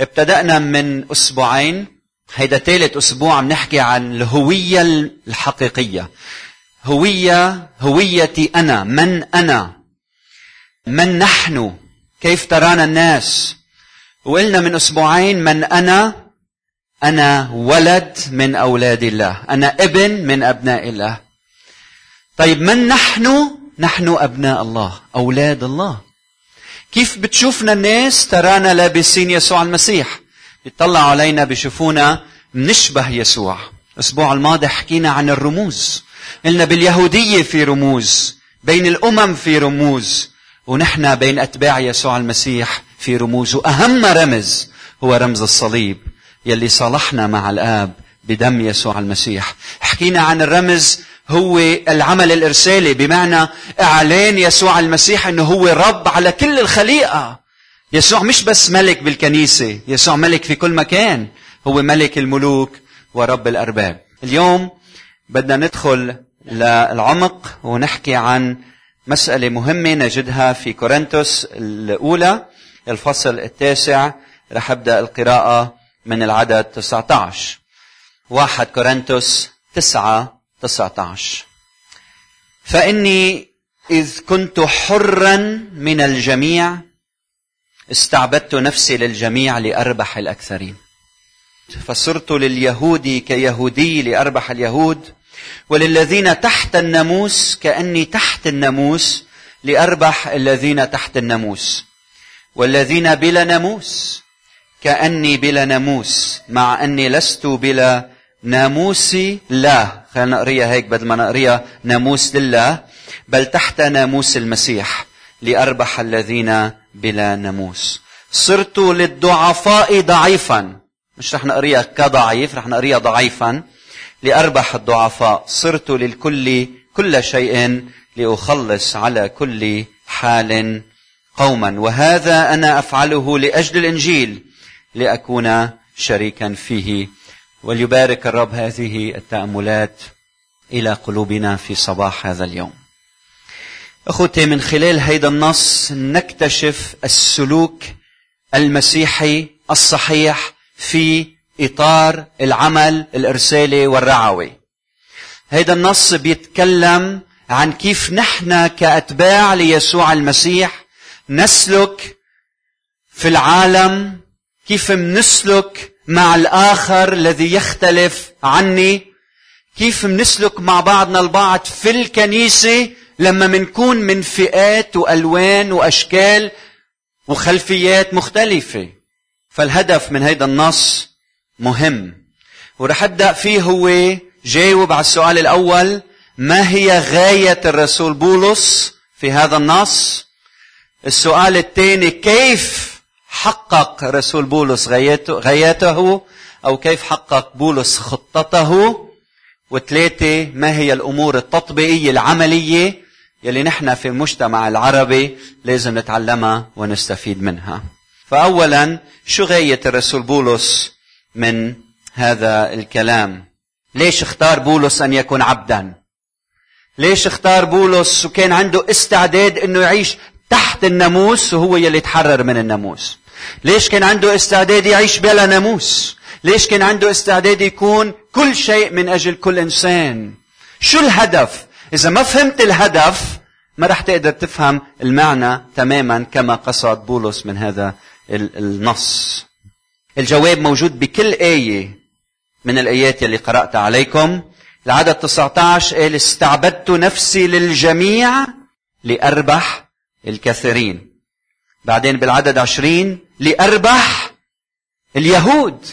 ابتدأنا من أسبوعين. هيدا ثالث أسبوع نحكي عن الهوية الحقيقية. هوية هويتي أنا. من أنا؟ من نحن؟ كيف ترانا الناس؟ وقلنا من أسبوعين من أنا؟ أنا ولد من أولاد الله. أنا ابن من أبناء الله. طيب من نحن؟ نحن أبناء الله. أولاد الله. كيف بتشوفنا الناس ترانا لابسين يسوع المسيح؟ بيطلعوا علينا بيشوفونا منشبه يسوع. الأسبوع الماضي حكينا عن الرموز. قلنا باليهودية في رموز بين الأمم في رموز ونحن بين أتباع يسوع المسيح في رموز. وأهم رمز هو رمز الصليب يلي صالحنا مع الآب بدم يسوع المسيح. حكينا عن الرمز هو العمل الإرسالي بمعنى إعلان يسوع المسيح أنه هو رب على كل الخليقة. يسوع مش بس ملك بالكنيسة يسوع ملك في كل مكان. هو ملك الملوك ورب الأرباب. اليوم بدنا ندخل للعمق ونحكي عن مسألة مهمة نجدها في كورنثوس الأولى الفصل التاسع. رح أبدأ القراءة من العدد 19 واحد كورنثوس تسعة 19 فإني إذ كنت حرا من الجميع استعبدت نفسي للجميع لأربح الأكثرين. فصرت لليهود كيهودي لأربح اليهود وللذين تحت الناموس كأني تحت الناموس لأربح الذين تحت الناموس. والذين بلا ناموس كأني بلا ناموس مع أني لست بلا ناموسي لا. خلينا نقريها هيك بدل ما نقريها ناموس لله. بل تحت ناموس المسيح لأربح الذين بلا ناموس. صرت للضعفاء ضعيفا مش رح نقريها كضعيف رح نقريها ضعيفا. لأربح الضعفاء. صرت للكل كل شيء. لأخلص على كل حال قوما. وهذا أنا أفعله لأجل الإنجيل. لأكون شريكا فيه. وليبارك الرب هذه التأملات إلى قلوبنا في صباح هذا اليوم. أخوتي من خلال هيدا النص نكتشف السلوك المسيحي الصحيح في إطار العمل الإرسالي والرعوي. هيدا النص بيتكلم عن كيف نحن كأتباع ليسوع المسيح نسلك في العالم كيف منسلك مع الآخر الذي يختلف عني. كيف منسلك مع بعضنا البعض في الكنيسة لما منكون من فئات وألوان وأشكال وخلفيات مختلفة؟ فالهدف من هيدا النص مهم. ورح أبدأ فيه هو جاوب على السؤال الأول ما هي غاية الرسول بولس في هذا النص؟ السؤال الثاني كيف حقق رسول بولس غايته أو كيف حقق بولس خطته؟ وثلاثة ما هي الأمور التطبيقية العملية يلي نحن في المجتمع العربي لازم نتعلمها ونستفيد منها؟ فأولا شو غاية الرسول بولس من هذا الكلام؟ ليش اختار بولس أن يكون عبدا؟ ليش اختار بولس وكان عنده استعداد إنه يعيش تحت الناموس وهو يلي تحرر من الناموس؟ ليش كان عنده استعداد يعيش بلا ناموس؟ ليش كان عنده استعداد يكون كل شيء من أجل كل إنسان؟ شو الهدف؟ إذا ما فهمت الهدف ما رح تقدر تفهم المعنى تماما كما قصد بولس من هذا النص. الجواب موجود بكل آية من الآيات اللي قرأت عليكم. العدد 19 قال استعبدت نفسي للجميع لأربح الكثيرين. بعدين بالعدد عشرين لأربح اليهود.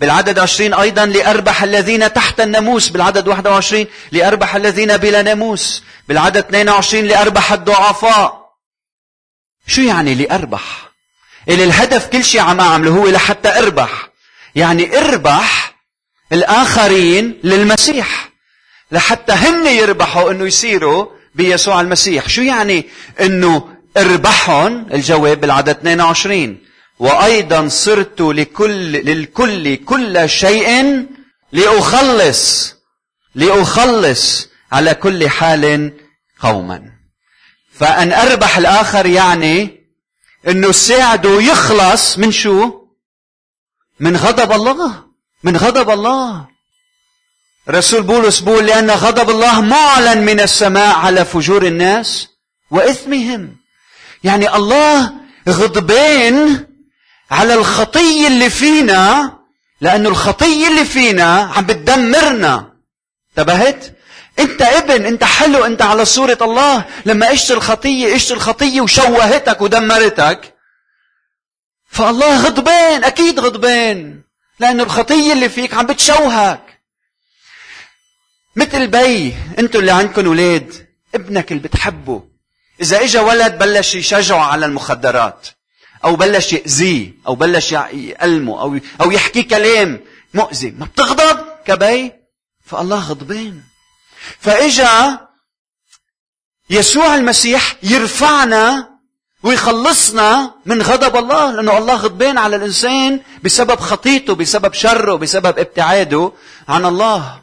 بالعدد عشرين أيضا لأربح الذين تحت الناموس. بالعدد واحد وعشرين لأربح الذين بلا ناموس. بالعدد اثنين وعشرين لأربح الضعفاء. شو يعني لأربح؟ اللي الهدف كل شيء عم أعمله هو لحتى أربح. يعني أربح الآخرين للمسيح. لحتى هن يربحوا إنه يصيروا بيسوع المسيح. شو يعني إنه اربحهم. الجواب بالعدد 22 وأيضا صرت لكل للكل كل شيء لاخلص لأخلص على كل حال قوما. فأن أربح الآخر يعني إنه ساعده يخلص من شو؟ من غضب الله. من غضب الله. رسول بولس بيقول لأن غضب الله معلن من السماء على فجور الناس وإثمهم. يعني الله غضبان على الخطية اللي فينا لأنه الخطية اللي فينا عم بتدمرنا. انتبهت؟ انت ابن انت حلو انت على صورة الله. لما اشت الخطية اشت الخطية وشوهتك ودمرتك. فالله غضبان أكيد غضبان لأنه الخطية اللي فيك عم بتشوهك. مثل بي أنتوا اللي عندكم أولاد ابنك اللي بتحبه. إذا اجى ولد بلش يشجعه على المخدرات أو بلش يأذيه أو بلش يألمه أو أو يحكي كلام مؤذي. ما بتغضب؟ كبي. فالله غضبان. فإجا يسوع المسيح يرفعنا ويخلصنا من غضب الله لأنه الله غضبان على الإنسان بسبب خطيته بسبب شره بسبب ابتعاده عن الله.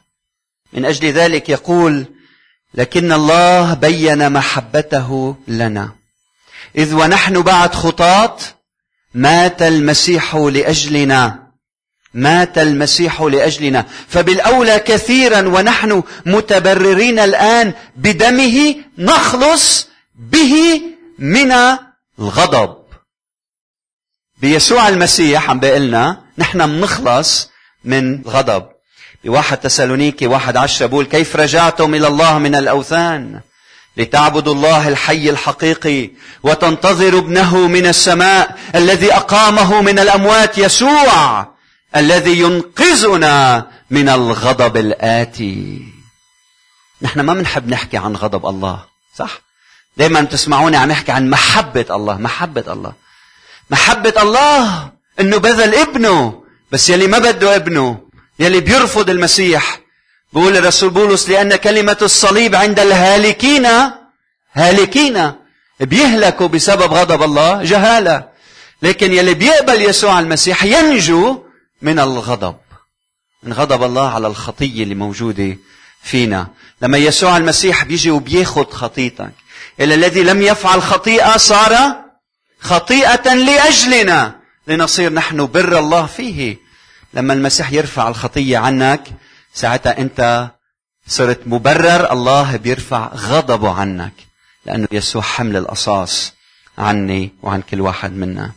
من أجل ذلك يقول لكن الله بين محبته لنا. إذ ونحن بعد خطاة مات المسيح لأجلنا. مات المسيح لأجلنا. فبالأولى كثيرا ونحن متبررين الآن بدمه نخلص به من الغضب. بيسوع المسيح عم بيقلنا نحن منخلص من غضب. بواحد تسالونيكي واحد عشرة بقول كيف رجعتم إلى الله من الأوثان؟ لتعبدوا الله الحي الحقيقي وتنتظروا ابنه من السماء الذي أقامه من الأموات يسوع الذي ينقذنا من الغضب الآتي. نحن ما بنحب نحكي عن غضب الله صح؟ دائما تسمعوني عم يحكي عن محبة الله محبة الله. محبة الله إنه بذل ابنه بس يلي ما بده ابنه يلي بيرفض المسيح. بقول الرسول بولس لأن كلمة الصليب عند الهالكين هالكين بيهلكوا بسبب غضب الله جهالة. لكن يلي بيقبل يسوع المسيح ينجو من الغضب من غضب الله على الخطية اللي موجودة فينا. لما يسوع المسيح بيجي وبياخد خطيتك إلا الذي لم يفعل خطيئة صار خطيئة لأجلنا. لنصير نحن بر الله فيه. لما المسيح يرفع الخطية عنك ساعتها أنت صرت مبرر الله بيرفع غضبه عنك لأنه يسوع حمل القصاص عني وعن كل واحد منا.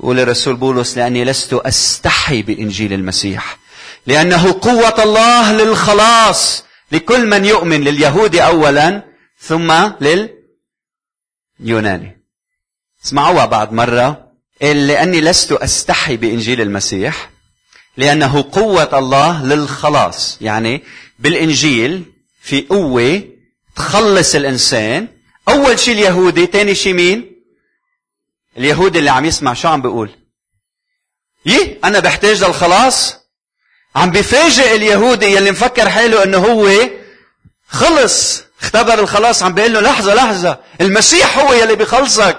يقول الرسول بولس لأني لست أستحي بإنجيل المسيح لأنه قوة الله للخلاص لكل من يؤمن لليهود أولا ثم لليوناني. اسمعوها بعد مرة لأني لست أستحي بإنجيل المسيح لأنه قوة الله للخلاص. يعني بالإنجيل في قوة تخلص الإنسان. أول شيء اليهودي ثاني شيء مين؟ اليهودي اللي عم يسمع شو عم بيقول؟ يه أنا بحتاج للخلاص. عم بفاجئ اليهودي يلي مفكر حاله إنه هو خلص. اختبر الخلاص عم بيقول له لحظة لحظة المسيح هو يلي بيخلصك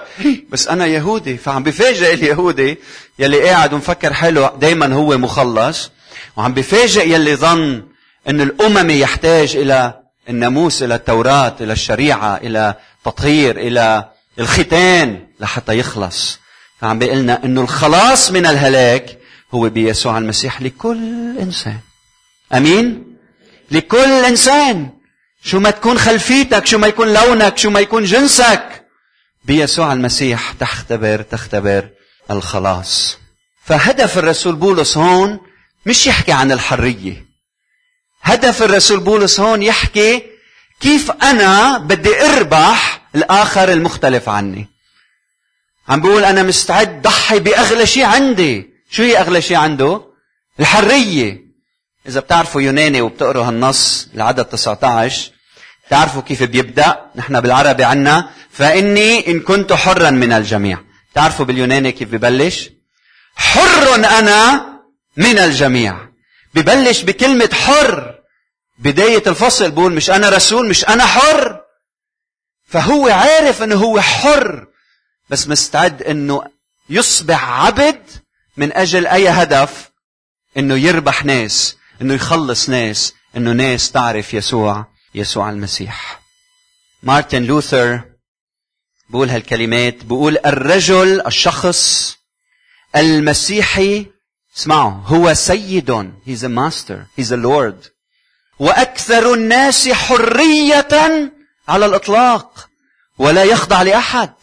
بس أنا يهودي فعم بفاجئ اليهودي يلي قاعد ومفكر حاله دايما هو مخلص. وعم بفاجئ يلي ظن أن الأممي يحتاج إلى الناموس إلى التوراة إلى الشريعة إلى تطهير إلى الختان لحتى يخلص. فعم بيقلنا أنه الخلاص من الهلاك هو بيسوع المسيح لكل إنسان. أمين؟ لكل إنسان. شو ما تكون خلفيتك شو ما يكون لونك شو ما يكون جنسك. بيسوع المسيح تختبر تختبر الخلاص. فهدف الرسول بولس هون مش يحكي عن الحرية. هدف الرسول بولس هون يحكي كيف أنا بدي أربح الآخر المختلف عني. عم بيقول أنا مستعد ضحي بأغلى شيء عندي. شو هي أغلى شيء عنده؟ الحرية. إذا بتعرفوا يوناني وبتقروا هالنص العدد 19 تعرفوا كيف بيبدأ؟ نحن بالعربي عنا فإني إن كنت حرا من الجميع. تعرفوا باليوناني كيف ببلش؟ حر أنا من الجميع. ببلش بكلمة حر. بداية الفصل بقول مش أنا رسول مش أنا حر. فهو عارف أنه هو حر بس مستعد أنه يصبح عبد من أجل أي هدف؟ أنه يربح ناس. إنه يخلص ناس إنه ناس تعرف يسوع يسوع المسيح. مارتن لوثر بقول هالكلمات بقول الرجل الشخص المسيحي اسمعوا هو سيد he's a master he's a lord. وأكثر الناس حرية على الإطلاق ولا يخضع لأحد.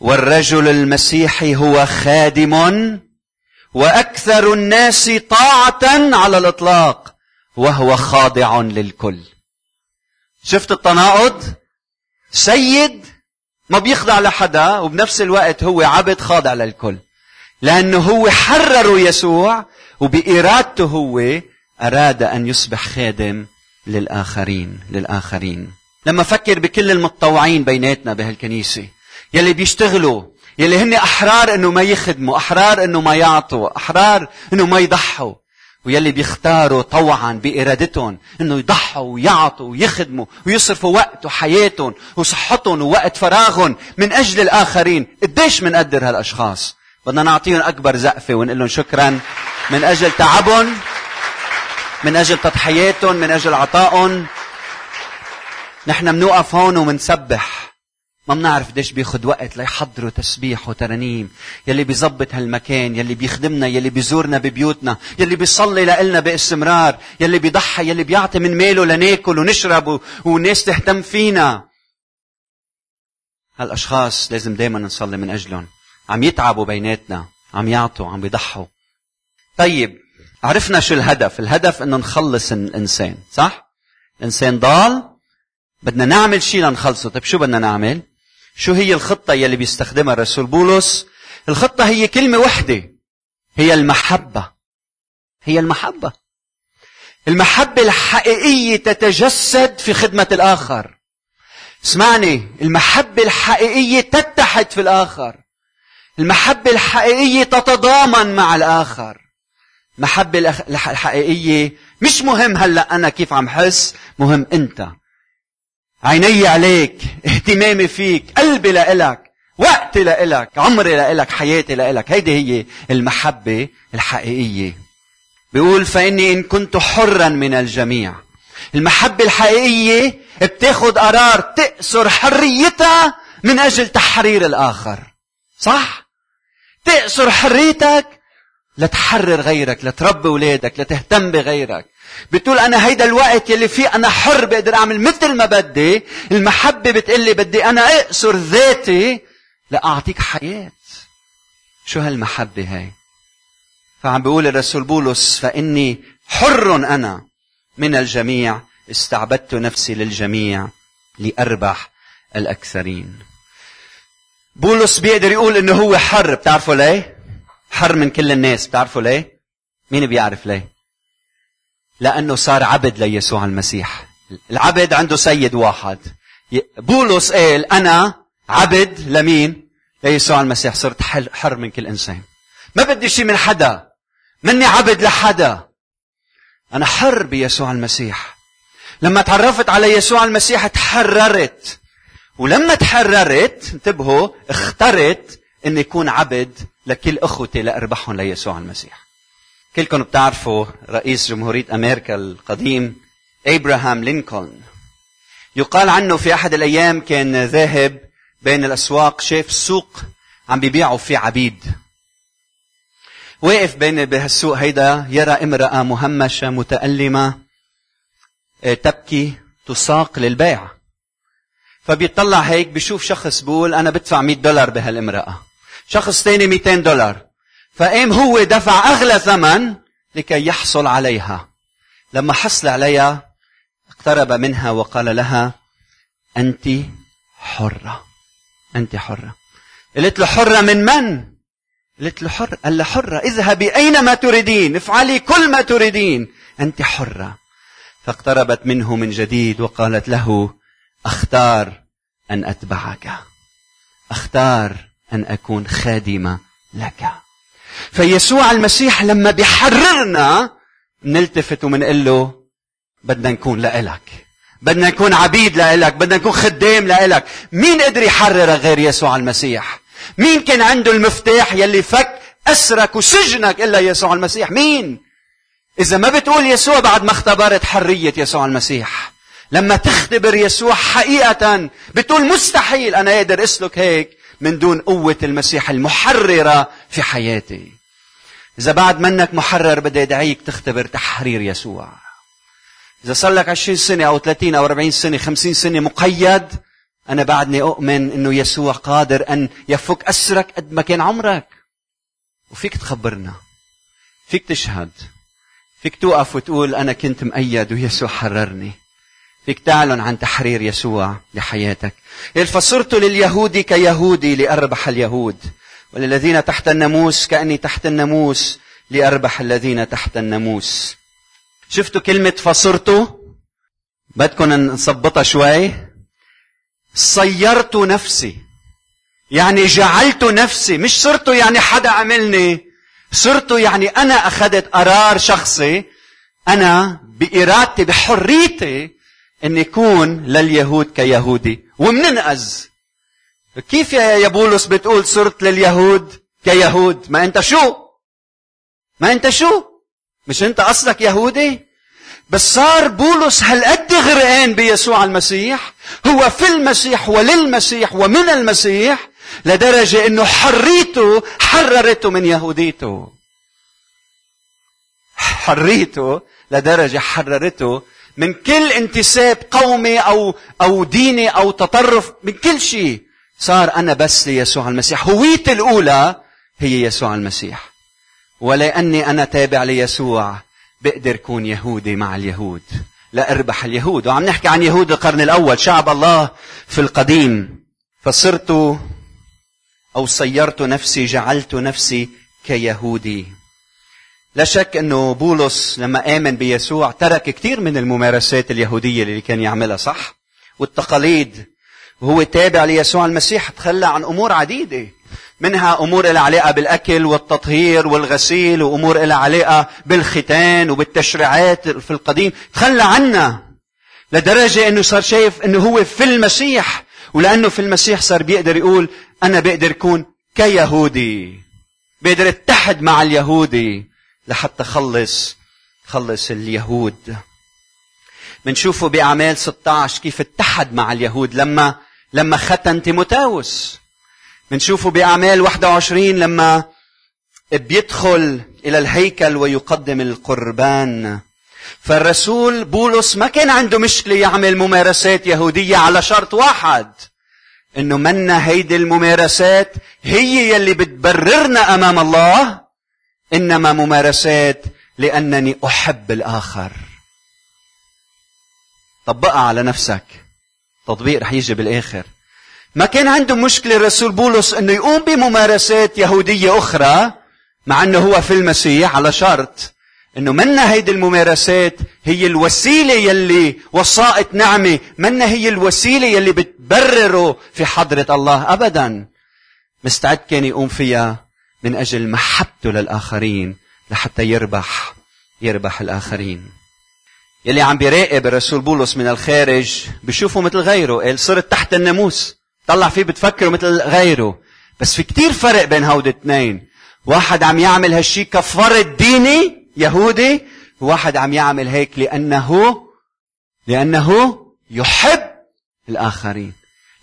والرجل المسيحي هو خادم وأكثر الناس طاعة على الإطلاق وهو خاضع للكل. شفت التناقض؟ سيد ما بيخضع لحدا وبنفس الوقت هو عبد خاضع للكل. لأنه هو حرر يسوع وبإرادته هو أراد أن يصبح خادم للآخرين للآخرين. لما فكر بكل المتطوعين بيناتنا بهالكنيسة يلي بيشتغلوا يلي هن أحرار إنه ما يخدموا أحرار إنه ما يعطوا أحرار إنه ما يضحوا. ويلي بيختاروا طوعا بإرادتهم إنه يضحوا ويعطوا ويخدموا ويصرفوا وقت وحياتهم وصحتهم ووقت فراغهم من أجل الآخرين. قديش منقدر هالأشخاص؟ بدنا نعطيهم أكبر زقفة ونقول لهم شكرا. من أجل تعبهم من أجل تضحياتهم من أجل عطائهم. نحن بنوقف هون ومنسبح. ما بنعرف قديش بياخد وقت ليحضروا تسبيح وترانيم يلي بيظبط هالمكان يلي بيخدمنا يلي بيزورنا ببيوتنا يلي بيصلي لنا بإستمرار يلي بيضحي يلي بيعطي من ماله لناكل ونشرب والناس تهتم فينا. هالأشخاص لازم دائما نصلي من أجلهم. عم يتعبوا بيناتنا عم يعطوا عم بيضحوا. طيب عرفنا شو الهدف. الهدف إنه نخلص الإنسان صح؟ الإنسان ضال بدنا نعمل شيء لنخلصه. طيب شو بدنا نعمل؟ شو هي الخطة يلي بيستخدمها الرسول بولس؟ الخطة هي كلمة وحدة هي المحبة هي المحبة. المحبة الحقيقية تتجسد في خدمة الآخر. اسمعني المحبة الحقيقية تتحد في الآخر. المحبة الحقيقية تتضامن مع الآخر. المحبة الحقيقية مش مهم هلأ أنا كيف عم حس مهم أنت. عيني عليك اهتمامي فيك قلبي لإلك وقتي لإلك عمري لإلك حياتي لإلك. هيدي هي المحبة الحقيقية. بيقول فإني إن كنت حرا من الجميع. المحبة الحقيقية بتاخد قرار تأسر حريتها من أجل تحرير الآخر. صح؟ تأسر حريتك لتحرر غيرك لتربي أولادك لتهتم بغيرك. بتقول أنا هيدا الوقت يلي فيه أنا حر بقدر أعمل مثل ما بدي المحبة بتقول لي بدي أنا أقصر ذاتي لأعطيك حياة. شو هالمحبة هاي؟ فعم بيقول الرسول بولس فإني حر أنا من الجميع استعبدت نفسي للجميع لأربح الأكثرين. بولس بيقدر يقول إنه هو حر بتعرفوا ليه؟ حر من كل الناس بتعرفوا ليه؟ مين بيعرف ليه؟ لأنه صار عبد ليسوع المسيح. العبد عنده سيد واحد. بولس قال أنا عبد لمين? ليسوع المسيح. صرت حر من كل إنسان. ما بدي شيء من حدا. مني عبد لحدا. أنا حر بيسوع المسيح. لما تعرفت على يسوع المسيح تحررت. ولما تحررت انتبهوا اخترت اني اكون عبد لكل أخوتي لأربحهم ليسوع المسيح. كلكم بتعرفوا رئيس جمهورية أمريكا القديم إبراهام لينكولن. يقال عنه في أحد الأيام كان ذاهب بين الأسواق شاف سوق عم بيبيعوا فيه عبيد. واقف بين بهالسوق هيدا يرى امرأة مهمشة متألمة آه، تبكي تساق للبيع. فبيطلع هيك بيشوف شخص بيقول أنا بدفع 100 دولار بهالامرأة. شخص ثاني 200 دولار. فقام هو دفع أغلى ثمن لكي يحصل عليها. لما حصل عليها اقترب منها وقال لها أنت حرة. أنت حرة. قلت له حرة من من؟ قلت له حرة. قال له حرة. اذهبي أينما تريدين. افعلي كل ما تريدين. أنت حرة. فاقتربت منه من جديد وقالت له أختار أن أتبعك. أختار أن أكون خادمة لك. فيسوع المسيح لما بيحررنا نلتفت ومنقول له بدنا نكون لإلك. بدنا نكون عبيد لإلك بدنا نكون خدام لإلك. مين قدر يحررك غير يسوع المسيح؟ مين كان عنده المفتاح يلي فك أسرك وسجنك إلا يسوع المسيح؟ مين؟ إذا ما بتقول يسوع بعد ما اختبرت حرية يسوع المسيح. لما تختبر يسوع حقيقة بتقول مستحيل أنا أقدر أسلك هيك. من دون قوة المسيح المحررة في حياتي. إذا بعد منك محرر بدي أدعيك تختبر تحرير يسوع. إذا صار لك 20 سنة أو 30 أو 40 سنة 50 سنة مقيد أنا بعدني أؤمن أنه يسوع قادر أن يفك أسرك قد ما كان عمرك. وفيك تخبرنا. فيك تشهد. فيك توقف وتقول أنا كنت مقيد ويسوع حررني. فيك تعلن عن تحرير يسوع لحياتك. فصرت لليهود كيهودي لأربح اليهود وللذين تحت الناموس كأني تحت الناموس لأربح الذين تحت الناموس. شفتوا كلمة فصرت؟ بدكم نظبطها شوي. صيرت نفسي يعني جعلت نفسي مش صرت يعني حدا عملني صرت يعني أنا أخذت قرار شخصي أنا بإرادتي بحريتي أن يكون لليهود كيهودي. ومننقذ كيف يا بولس بتقول صرت لليهود كيهود؟ ما أنت شو؟ ما أنت شو؟ مش أنت أصلك يهودي؟ بس صار بولس هالقد غرقان بيسوع المسيح. هو في المسيح وللمسيح ومن المسيح لدرجة إنه حريته حررته من يهوديته. حريته لدرجة حررته من كل انتساب قومي أو أو ديني أو تطرف من كل شيء صار أنا بس ليسوع المسيح. هويتي الأولى هي يسوع المسيح. ولأني أنا تابع ليسوع بقدر كون يهودي مع اليهود. لا أربح اليهود. وعم نحكي عن يهود القرن الأول شعب الله في القديم. فصرت أو صيرت نفسي جعلت نفسي كيهودي. لا شك أنه بولس لما آمن بيسوع ترك كثير من الممارسات اليهودية اللي كان يعملها صح؟ والتقاليد. وهو تابع ليسوع المسيح تخلى عن أمور عديدة منها أمور لها علاقة بالأكل والتطهير والغسيل وأمور لها علاقة بالختان وبالتشريعات في القديم تخلى عنها لدرجة إنه صار شايف إنه هو في المسيح. ولأنه في المسيح صار بيقدر يقول أنا بقدر أكون كيهودي بقدر أتحد مع اليهودي. لحتى خلص خلص اليهود. بنشوفه بأعمال 16 كيف اتحد مع اليهود لما لما ختن تيموتاوس. بنشوفه بأعمال 21 لما بيدخل إلى الهيكل ويقدم القربان. فالرسول بولس ما كان عنده مشكلة يعمل ممارسات يهودية على شرط واحد إنه منا هيدي الممارسات هي يلي بتبررنا أمام الله إنما ممارسات لأنني أحب الآخر. طبقها على نفسك. تطبيق رح يجي بالآخر. ما كان عنده مشكلة الرسول بولس إنه يقوم بممارسات يهودية أخرى مع إنه هو في المسيح على شرط إنه منا هيدي الممارسات هي الوسيلة يلي وسائط نعمة منا هي الوسيلة يلي بتبرره في حضرة الله ابدا. مستعد كان يقوم فيها؟ من أجل محبته للآخرين لحتى يربح يربح الآخرين. يلي عم بيراقب الرسول بولس من الخارج بشوفه مثل غيره. قال صرت تحت الناموس. طلع فيه بتفكره مثل غيره. بس في كتير فرق بين هودي الاثنين. واحد عم يعمل هالشي كفرد ديني يهودي وواحد عم يعمل هيك لأنه لأنه يحب الآخرين.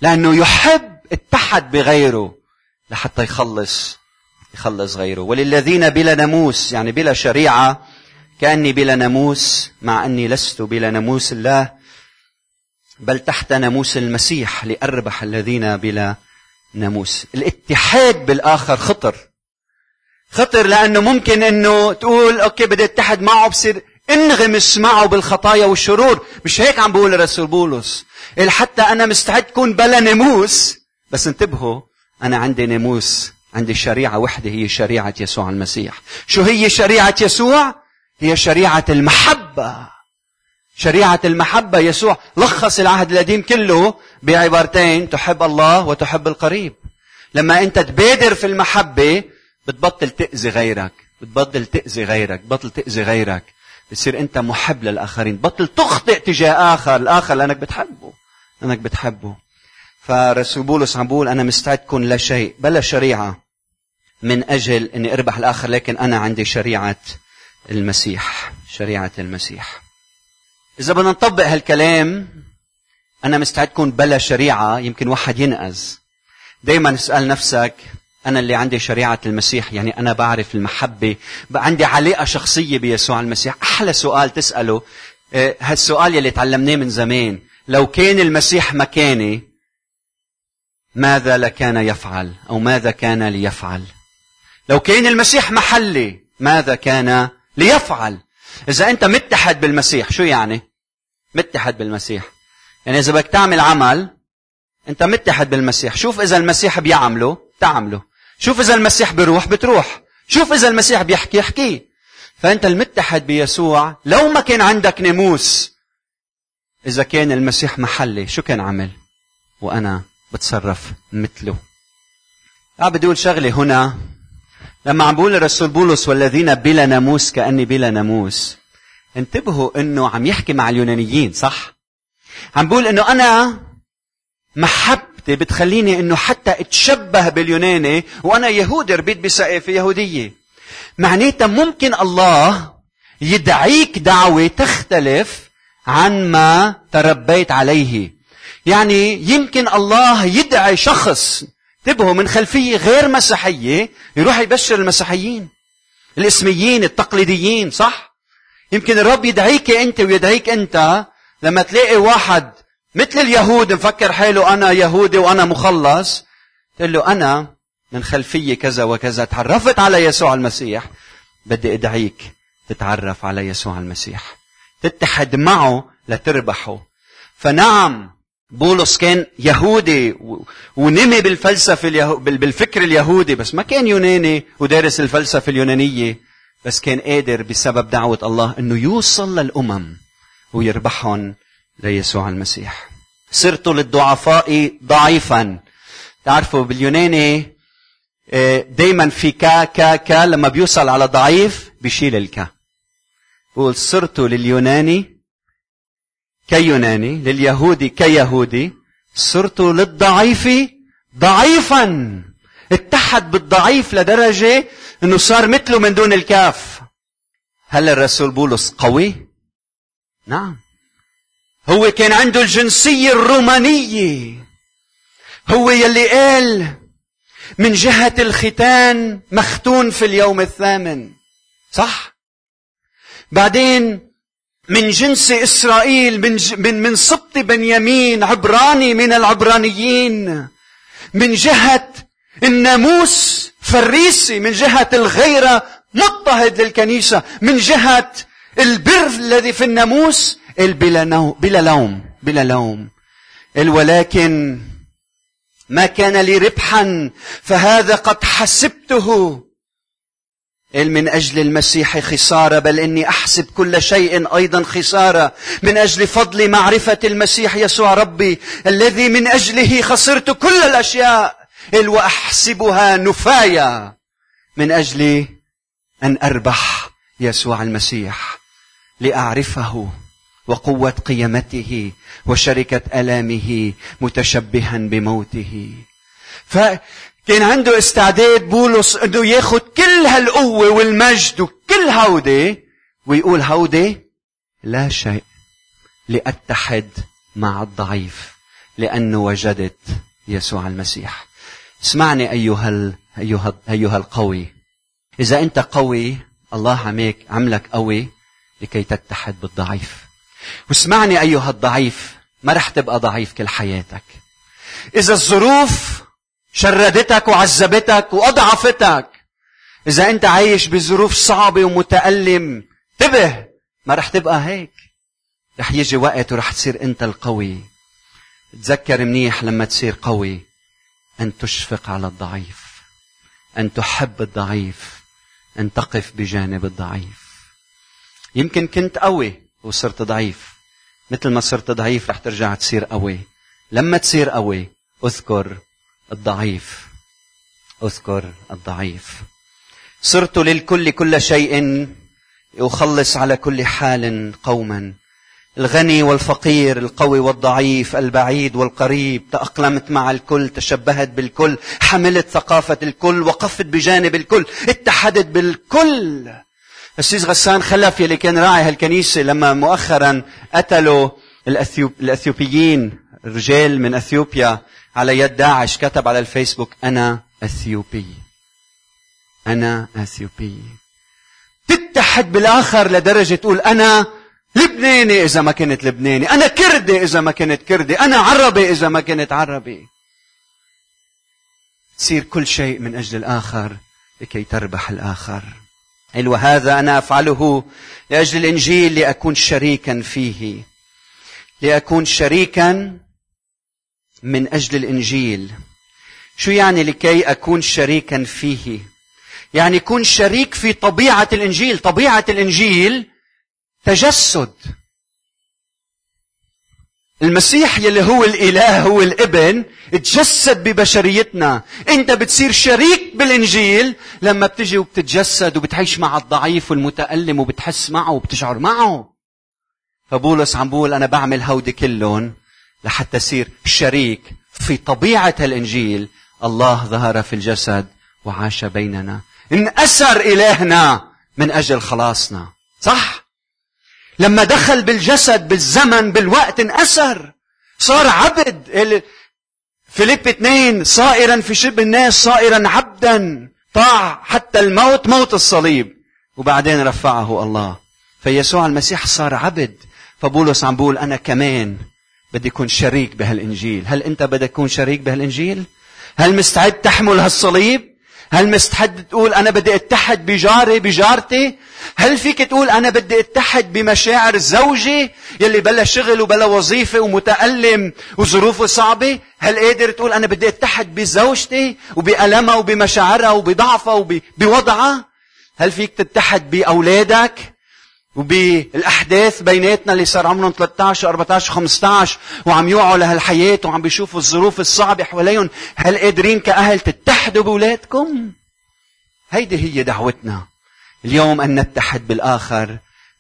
لأنه يحب اتحد بغيره لحتى يخلص يخلص غيره. وللذين بلا ناموس يعني بلا شريعة كأني بلا ناموس مع أني لست بلا ناموس الله بل تحت ناموس المسيح لأربح الذين بلا ناموس. الاتحاد بالآخر خطر. خطر لأنه ممكن أنه تقول أوكي بدي أتحد معه بصير انغمس معه بالخطايا والشرور. مش هيك عم بقول الرسول بولس. حتى أنا مستعد كون بلا ناموس. بس انتبهوا أنا عندي ناموس. عندي شريعة وحدة هي شريعة يسوع المسيح. شو هي شريعة يسوع؟ هي شريعة المحبة. شريعة المحبة يسوع. لخص العهد القديم كله بعبارتين تحب الله وتحب القريب. لما انت تبادر في المحبة بتبطل تأذي غيرك. بتبطل تأذي غيرك. بتبطل تأذي غيرك. بتصير انت محب للآخرين. بطل تخطئ تجاه آخر. الآخر لأنك بتحبه. لأنك بتحبه. فرسول بولس عم بقول أنا مستعد كون لا شيء بلا شريعة. من أجل أني أربح الآخر لكن أنا عندي شريعة المسيح شريعة المسيح. إذا بدنا نطبق هالكلام أنا مستعد كون بلا شريعة يمكن واحد ينقذ. دائما اسأل نفسك أنا اللي عندي شريعة المسيح يعني أنا بعرف المحبة عندي علاقة شخصية بيسوع المسيح. أحلى سؤال تسأله آه، هالسؤال يلي تعلمناه من زمان لو كان المسيح مكاني ماذا لكان يفعل؟ أو ماذا كان ليفعل؟ لو كان المسيح محلي ماذا كان ليفعل؟ إذا أنت متحد بالمسيح شو يعني؟ متحد بالمسيح. يعني إذا بدك تعمل عمل أنت متحد بالمسيح. شوف إذا المسيح بيعمله تعمله. شوف إذا المسيح بيروح بتروح. شوف إذا المسيح بيحكي احكيه فأنت المتحد بيسوع لو ما كان عندك ناموس إذا كان المسيح محلي شو كان عمل؟ وأنا بتصرف مثله. عم بدي أقول شغلة هنا. لما عم بقول الرسول بولس والذين بلا ناموس كأني بلا ناموس. انتبهوا إنه عم يحكي مع اليونانيين صح؟ عم بقول إنه أنا محبتي بتخليني إنه حتى أتشبه باليوناني وأنا يهودي ربيت بسقف يهودية. معناتها ممكن الله يدعيك دعوة تختلف عن ما تربيت عليه. يعني يمكن الله يدعي شخص انتبهوا من خلفية غير مسيحية يروح يبشر المسيحيين. الاسميين التقليديين صح؟ يمكن الرب يدعيك انت ويدعيك انت لما تلاقي واحد مثل اليهود مفكر حاله أنا يهودي وأنا مخلص تقول له أنا من خلفية كذا وكذا تعرفت على يسوع المسيح. بدي أدعيك تتعرف على يسوع المسيح. تتحد معه لتربحه. فنعم بولس كان يهودي ونمي بالفلسفة اليهو... بالفكر اليهودي بس ما كان يوناني ودارس الفلسفة اليونانية بس كان قادر بسبب دعوة الله إنه يوصل للأمم ويربحهم ليسوع المسيح. صرت للضعفاء ضعيفا. تعرفوا باليوناني آه، دايما في كا كا كا لما بيوصل على ضعيف بيشيل الكا بقول صرت لليوناني كيوناني لليهودي كيهودي صرت للضعيف ضعيفا. اتحد بالضعيف لدرجة إنه صار مثله من دون الكاف. هل الرسول بولس قوي؟ نعم. هو كان عنده الجنسية الرومانية. هو يلي قال من جهة الختان مختون في اليوم الثامن. صح؟ بعدين من جنس إسرائيل من, من, من سبط بنيامين عبراني من العبرانيين. من جهة الناموس فريسي من جهة الغيرة مضطهد للكنيسة. من جهة البر الذي في الناموس بلا, بلا لوم بلا لوم. ولكن ما كان لي ربحا فهذا قد حسبته. من أجل المسيح خسارة بل إني أحسب كل شيء أيضا خسارة. من أجل فضل معرفة المسيح يسوع ربي الذي من أجله خسرت كل الأشياء وأحسبها نفايا. من أجل أن أربح يسوع المسيح لأعرفه وقوة قيمته وشركة ألامه متشبها بموته. كان عنده استعداد بولس إنه ياخذ كل هالقوة والمجد وكل هودي ويقول هودي لا شيء لأتحد مع الضعيف لأنه وجدت يسوع المسيح. اسمعني أيها ال... أيها أيها القوي. إذا أنت قوي الله عميك عملك قوي لكي تتحد بالضعيف. واسمعني أيها الضعيف ما رح تبقى ضعيف كل حياتك. إذا الظروف شردتك وعذبتك وأضعفتك. إذا أنت عايش بظروف صعبة ومتألم انتبه ما رح تبقى هيك. رح يجي وقت ورح تصير أنت القوي. تذكر منيح لما تصير قوي أن تشفق على الضعيف أن تحب الضعيف أن تقف بجانب الضعيف. يمكن كنت قوي وصرت ضعيف. مثل ما صرت ضعيف رح ترجع تصير قوي. لما تصير قوي أذكر الضعيف. اذكر الضعيف. صرت للكل كل شيء أخلص على كل حال قوما. الغني والفقير القوي والضعيف البعيد والقريب. تأقلمت مع الكل تشبهت بالكل. حملت ثقافة الكل وقفت بجانب الكل. اتحدت بالكل. السيس غسان خلف يلي كان راعي هالكنيسة لما مؤخرا قتلوا الأثيوب الأثيوبيين رجال من أثيوبيا. على يد داعش كتب على الفيسبوك أنا أثيوبي. أنا أثيوبي. تتحد بالآخر لدرجة تقول أنا لبناني إذا ما كنت لبناني. أنا كردي إذا ما كنت كردي. أنا عربي إذا ما كنت عربي. تصير كل شيء من أجل الآخر لكي تربح الآخر. وهذا أنا أفعله لأجل الإنجيل لأكون شريكا فيه. لأكون شريكا من أجل الإنجيل. شو يعني لكي أكون شريكا فيه؟ يعني كون شريك في طبيعة الإنجيل. طبيعة الإنجيل تجسد. المسيح يلي هو الإله هو الإبن تجسد ببشريتنا. أنت بتصير شريك بالإنجيل لما بتجي وبتتجسد وبتعيش مع الضعيف والمتألم وبتحس معه وبتشعر معه. فبولس عم بقول أنا بعمل هودي كلهم. لحتى اصير شريك في طبيعة الإنجيل. الله ظهر في الجسد وعاش بيننا. انأسر إلهنا من أجل خلاصنا. صح؟ لما دخل بالجسد بالزمن بالوقت انأسر صار عبد. فيليب اثنين صائرا في شبه الناس صائرا عبدا. طاع حتى الموت موت الصليب. وبعدين رفعه الله. فيسوع المسيح صار عبد. فبولس عم بقول أنا كمان. بدي اكون شريك بهالإنجيل هل أنت بدك تكون شريك بهالإنجيل هل مستعد تحمل هالصليب هل مستعد تقول أنا بدي أتحد بجاري بجارتي؟ هل فيك تقول أنا بدي أتحد بمشاعر زوجي يلي بلا شغل وبلا وظيفة ومتألم وظروفه صعبة؟ هل قادر تقول أنا بدي أتحد بزوجتي وبألمها وبمشاعرها وبضعفها وبوضعها؟ هل فيك تتحد بأولادك؟ وبالأحداث بيناتنا اللي صار عمرهم 13 14 15 وعم يوعوا لهالحياه وعم بيشوفوا الظروف الصعبة حواليهم هل قادرين كأهل تتحدوا بأولادكم؟ هيدي هي دعوتنا. اليوم أن نتحد بالآخر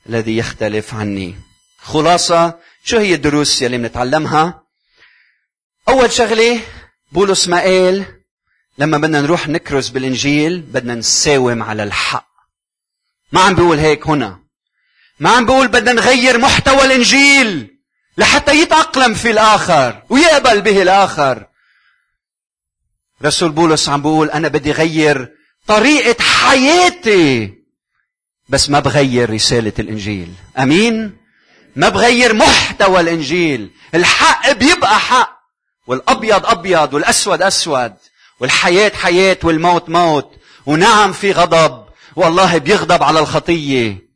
الذي يختلف عني. خلاصة شو هي الدروس يلي بنتعلمها أول شغلة بولس ما قال لما بدنا نروح نكرز بالإنجيل بدنا نساوم على الحق. ما عم بيقول هيك هنا. ما عم بقول بدنا نغير محتوى الإنجيل لحتى يتأقلم في الآخر ويقبل به الآخر. رسول بولس عم بقول أنا بدي غير طريقة حياتي بس ما بغير رسالة الإنجيل. أمين؟ ما بغير محتوى الإنجيل. الحق بيبقى حق. والأبيض أبيض والأسود أسود. والحياة حياة والموت موت. ونعم في غضب. والله بيغضب على الخطية.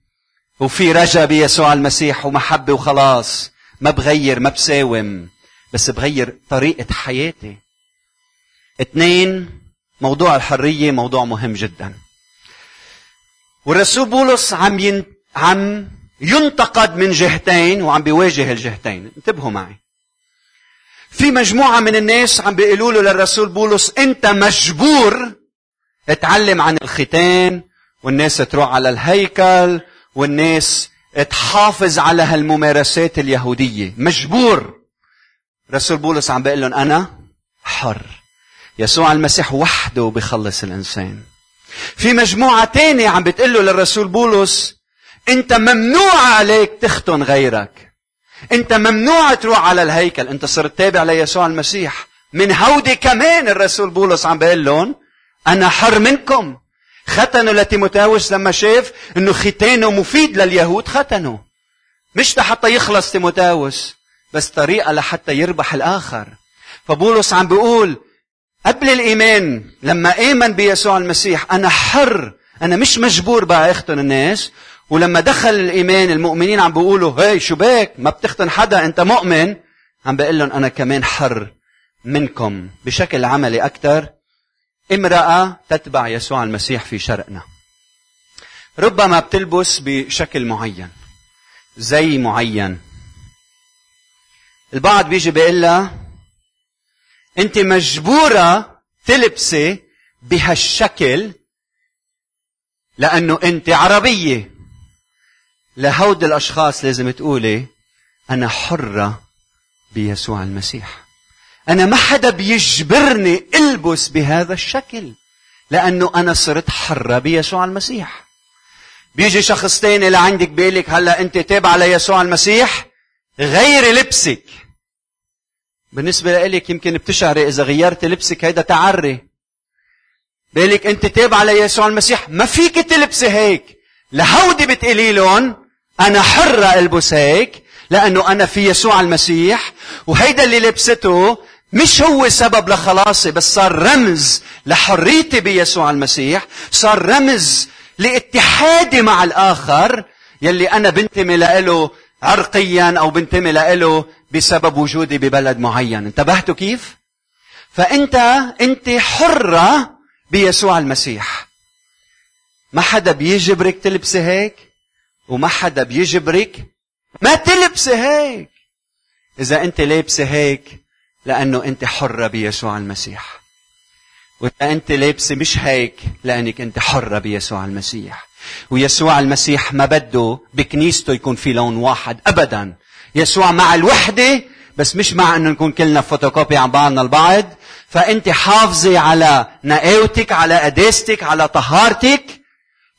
وفي رجا بيسوع المسيح ومحبة وخلاص. ما بغير ما بساوم. بس بغير طريقة حياتي. اثنين موضوع الحرية موضوع مهم جدا. والرسول بولس عم ين... عم ينتقد من جهتين وعم بيواجه الجهتين. انتبهوا معي. في مجموعة من الناس عم بيقولوا له للرسول بولس أنت مجبور اتعلم عن الختان والناس تروح على الهيكل والناس تحافظ على هالممارسات اليهودية. مجبور. رسول بولس عم بيقول لهم أنا حر. يسوع المسيح وحده بخلص الإنسان. في مجموعة تانية عم بتقول له للرسول بولس أنت ممنوع عليك تختن غيرك. أنت ممنوع تروح على الهيكل. أنت صرت تابع ليسوع المسيح. من هودي كمان الرسول بولس عم بيقول لهم أنا حر منكم. ختنوا لتيموتاوس لما شاف انه ختانه مفيد لليهود ختنوا مش لحتى يخلص تيموتاوس بس طريقة لحتى يربح الآخر. فبولس عم بيقول قبل الإيمان لما آمن بيسوع المسيح أنا حر أنا مش مجبور بقى أختن الناس ولما دخل الإيمان المؤمنين عم بيقولوا هاي شو بك؟ ما بتختن حدا أنت مؤمن؟ عم بقول لهم أنا كمان حر منكم بشكل عملي أكثر امرأة تتبع يسوع المسيح في شرقنا. ربما بتلبس بشكل معين. زي معين. البعض بيجي بيقول لها أنت مجبورة تلبسي بهالشكل لأنه أنت عربية. لهود الأشخاص لازم تقولي أنا حرة بيسوع المسيح. أنا ما حدا بيجبرني ألبس بهذا الشكل لأنه أنا صرت حرة بيسوع المسيح. بيجي شخص تاني لعندك بيقول هلا أنت تابعة ليسوع المسيح؟ غيري لبسك. بالنسبة لك يمكن بتشعري إذا غيرت لبسك هيدا تعري. بالك أنت تابعة ليسوع المسيح؟ ما فيك تلبسي هيك. لهودي بتقولي لهم أنا حرة ألبس هيك لأنه أنا في يسوع المسيح وهيدا اللي لبسته مش هو سبب لخلاصي بس صار رمز لحريتي بيسوع المسيح صار رمز لاتحادي مع الآخر يلي أنا بنتمي له عرقيا أو بنتمي له بسبب وجودي ببلد معين. انتبهتوا كيف؟ فأنت أنت حرة بيسوع المسيح. ما حدا بيجبرك تلبسي هيك وما حدا بيجبرك ما تلبسي هيك. إذا أنت لابسة هيك لأنه أنت حرة بيسوع المسيح. وإذا أنت لابسة مش هيك لأنك أنت حرة بيسوع المسيح. ويسوع المسيح ما بده بكنيسته يكون في لون واحد أبدا. يسوع مع الوحدة بس مش مع أنه نكون كلنا فوتوكوبي عن بعضنا البعض. فأنت حافظي على نقاوتك على قداستك على طهارتك.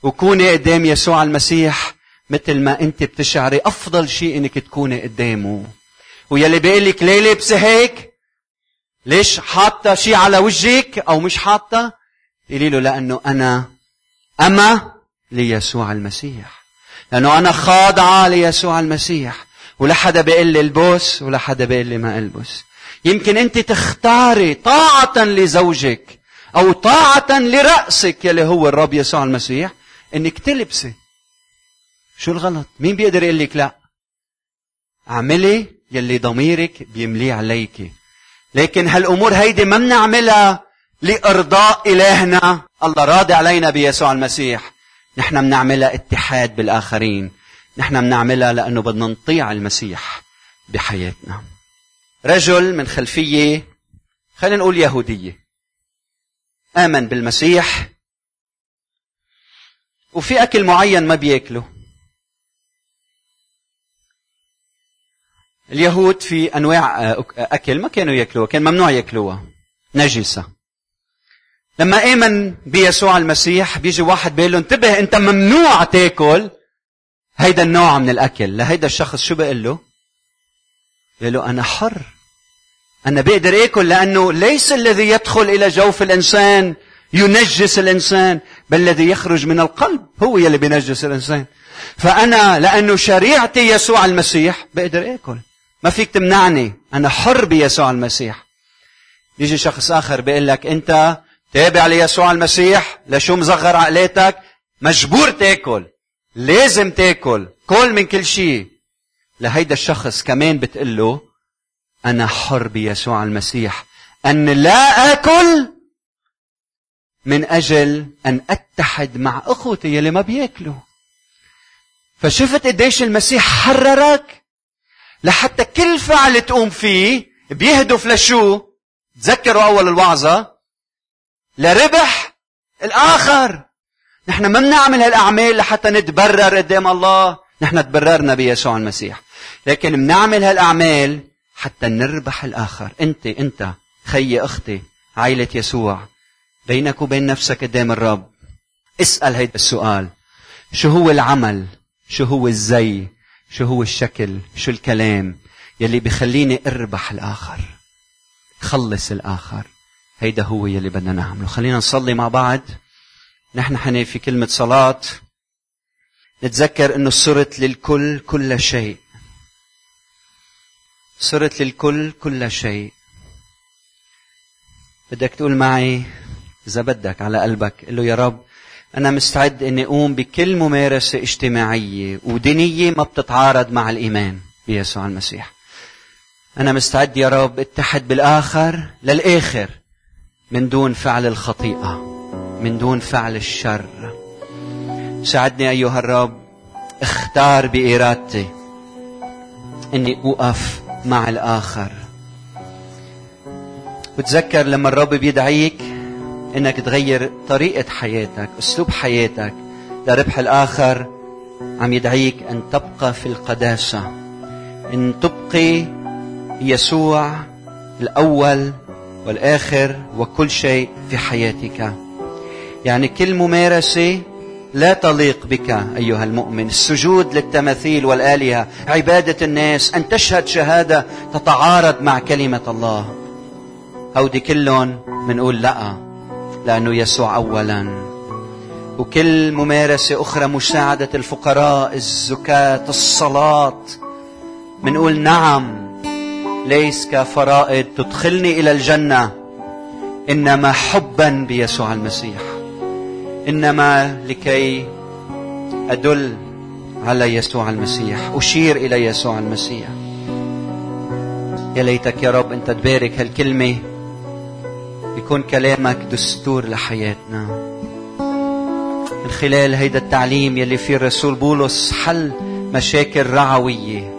وكوني قدام يسوع المسيح مثل ما أنت بتشعري أفضل شيء أنك تكوني قدامه. ويلي بيقول لك ليه لابسه هيك؟ ليش حاطة شيء على وجهك أو مش حاطة؟ قولي له لأنه أنا أما ليسوع المسيح. لأنه أنا خاضعة ليسوع المسيح. ولا حدا بيقول لي البس ولا حدا بيقول لي ما ألبس. يمكن أنت تختاري طاعة لزوجك أو طاعة لرأسك يلي هو الرب يسوع المسيح إنك تلبسي. شو الغلط؟ مين بيقدر يقول لك لا؟ اعملي يلي ضميرك بيمليه عليك لكن هالأمور هيدي ما بنعملها لإرضاء إلهنا. الله راضي علينا بيسوع المسيح. نحن بنعملها اتحاد بالآخرين. نحن بنعملها لأنه بدنا نطيع المسيح بحياتنا. رجل من خلفية خلينا نقول يهودية. آمن بالمسيح. وفي أكل معين ما بياكله. اليهود في أنواع آه، أكل ما كانوا يأكلوها كان ممنوع يأكلوها. نجسة. لما آمن بيسوع المسيح بيجي واحد بيقول له انتبه انت ممنوع تاكل هيدا النوع من الأكل. لهيدا الشخص شو بيقول له؟ بيقول له أنا حر. أنا بقدر آكل لأنه ليس الذي يدخل إلى جوف الإنسان ينجس الإنسان بل الذي يخرج من القلب هو يلي بينجس الإنسان. فأنا لأنه شريعتي يسوع المسيح بقدر آكل. ما فيك تمنعني. أنا حر بيسوع المسيح. يجي شخص آخر بيقول لك أنت تابع ليسوع المسيح؟ لشو مصغر عقلاتك مجبور تاكل. لازم تاكل. كل من كل شيء. لهيدا الشخص كمان بتقول له أنا حر بيسوع المسيح. أن لا آكل من أجل أن أتحد مع أخوتي يلي ما بياكلوا. فشفت قديش المسيح حررك؟ لحتى كل فعل تقوم فيه بيهدف لشو؟ تذكروا أول الوعظة. لربح الآخر. نحن ما بنعمل هالأعمال لحتى نتبرر قدام الله. نحن تبررنا بيسوع المسيح. لكن بنعمل هالأعمال حتى نربح الآخر. أنت أنت خيي أختي عائلة يسوع بينك وبين نفسك قدام الرب. اسأل هيدا السؤال. شو هو العمل؟ شو هو الزي؟ شو هو الشكل؟ شو الكلام؟ يلي بخليني أربح الآخر خلص الآخر. هيدا هو يلي بدنا نعمله. خلينا نصلي مع بعض. نحن حني في كلمة صلاة. نتذكر إنه صرت للكل كل شيء. صرت للكل كل شيء. بدك تقول معي إذا بدك على قلبك قل له يا رب أنا مستعد إني أقوم بكل ممارسة اجتماعية ودينية ما بتتعارض مع الإيمان بيسوع المسيح. أنا مستعد يا رب اتحد بالآخر للآخر من دون فعل الخطيئة من دون فعل الشر. ساعدني أيها الرب اختار بإرادتي إني أوقف مع الآخر. وتذكر لما الرب بيدعيك إنك تغير طريقة حياتك، أسلوب حياتك لربح الآخر عم يدعيك أن تبقى في القداسة. إن تبقي يسوع الأول والآخر وكل شيء في حياتك. يعني كل ممارسة لا تليق بك أيها المؤمن، السجود للتماثيل والآلهة، عبادة الناس، أن تشهد شهادة تتعارض مع كلمة الله. هودي كلهم بنقول لأ لأنه يسوع أولا. وكل ممارسة أخرى مساعدة الفقراء الزكاة الصلاة. منقول نعم ليس كفرائض تدخلني إلى الجنة إنما حبا بيسوع المسيح. إنما لكي أدل على يسوع المسيح أشير إلى يسوع المسيح. يا ليتك يا رب أنت تبارك هالكلمة. يكون كلامك دستور لحياتنا. من خلال هيدا التعليم يلي فيه الرسول بولس حل مشاكل رعوية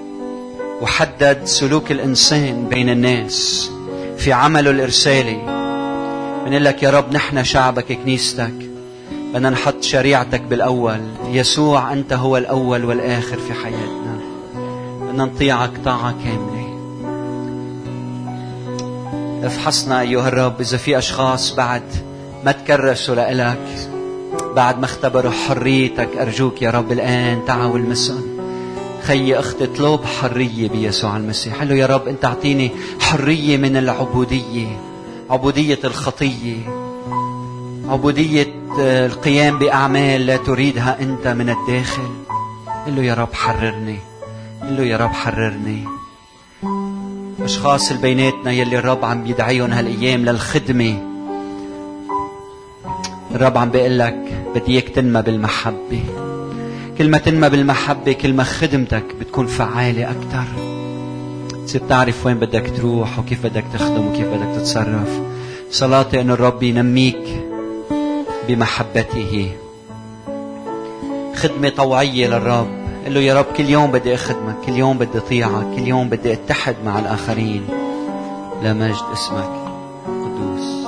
وحدد سلوك الإنسان بين الناس في عمله الإرسالي. بنقول لك يا رب نحن شعبك كنيستك. بدنا نحط شريعتك بالأول. يسوع أنت هو الأول والآخر في حياتنا. بدنا نطيعك طاعة كاملة. افحصنا أيها الرب إذا في أشخاص بعد ما تكرسوا لإلك بعد ما اختبروا حريتك أرجوك يا رب الآن تعا والمسهم خي أختي اطلب حرية بيسوع المسيح. قال له يا رب أنت أعطيني حرية من العبودية عبودية الخطية عبودية القيام بأعمال لا تريدها أنت من الداخل. قل له يا رب حررني قل له يا رب حررني. أشخاص البيناتنا يلي الرب عم بيدعيهم هالأيام للخدمة. الرب عم بيقول لك بدي اياك تنمى بالمحبة. كل ما تنمى بالمحبة كل ما خدمتك بتكون فعالة أكثر تصير تعرف وين بدك تروح وكيف بدك تخدم وكيف بدك تتصرف. صلاتي أن الرب ينميك بمحبته. خدمة طوعية للرب. قل له يا رب كل يوم بدي أخدمك كل يوم بدي أطيعك كل يوم بدي أتحد مع الآخرين. لمجد اسمك قدوس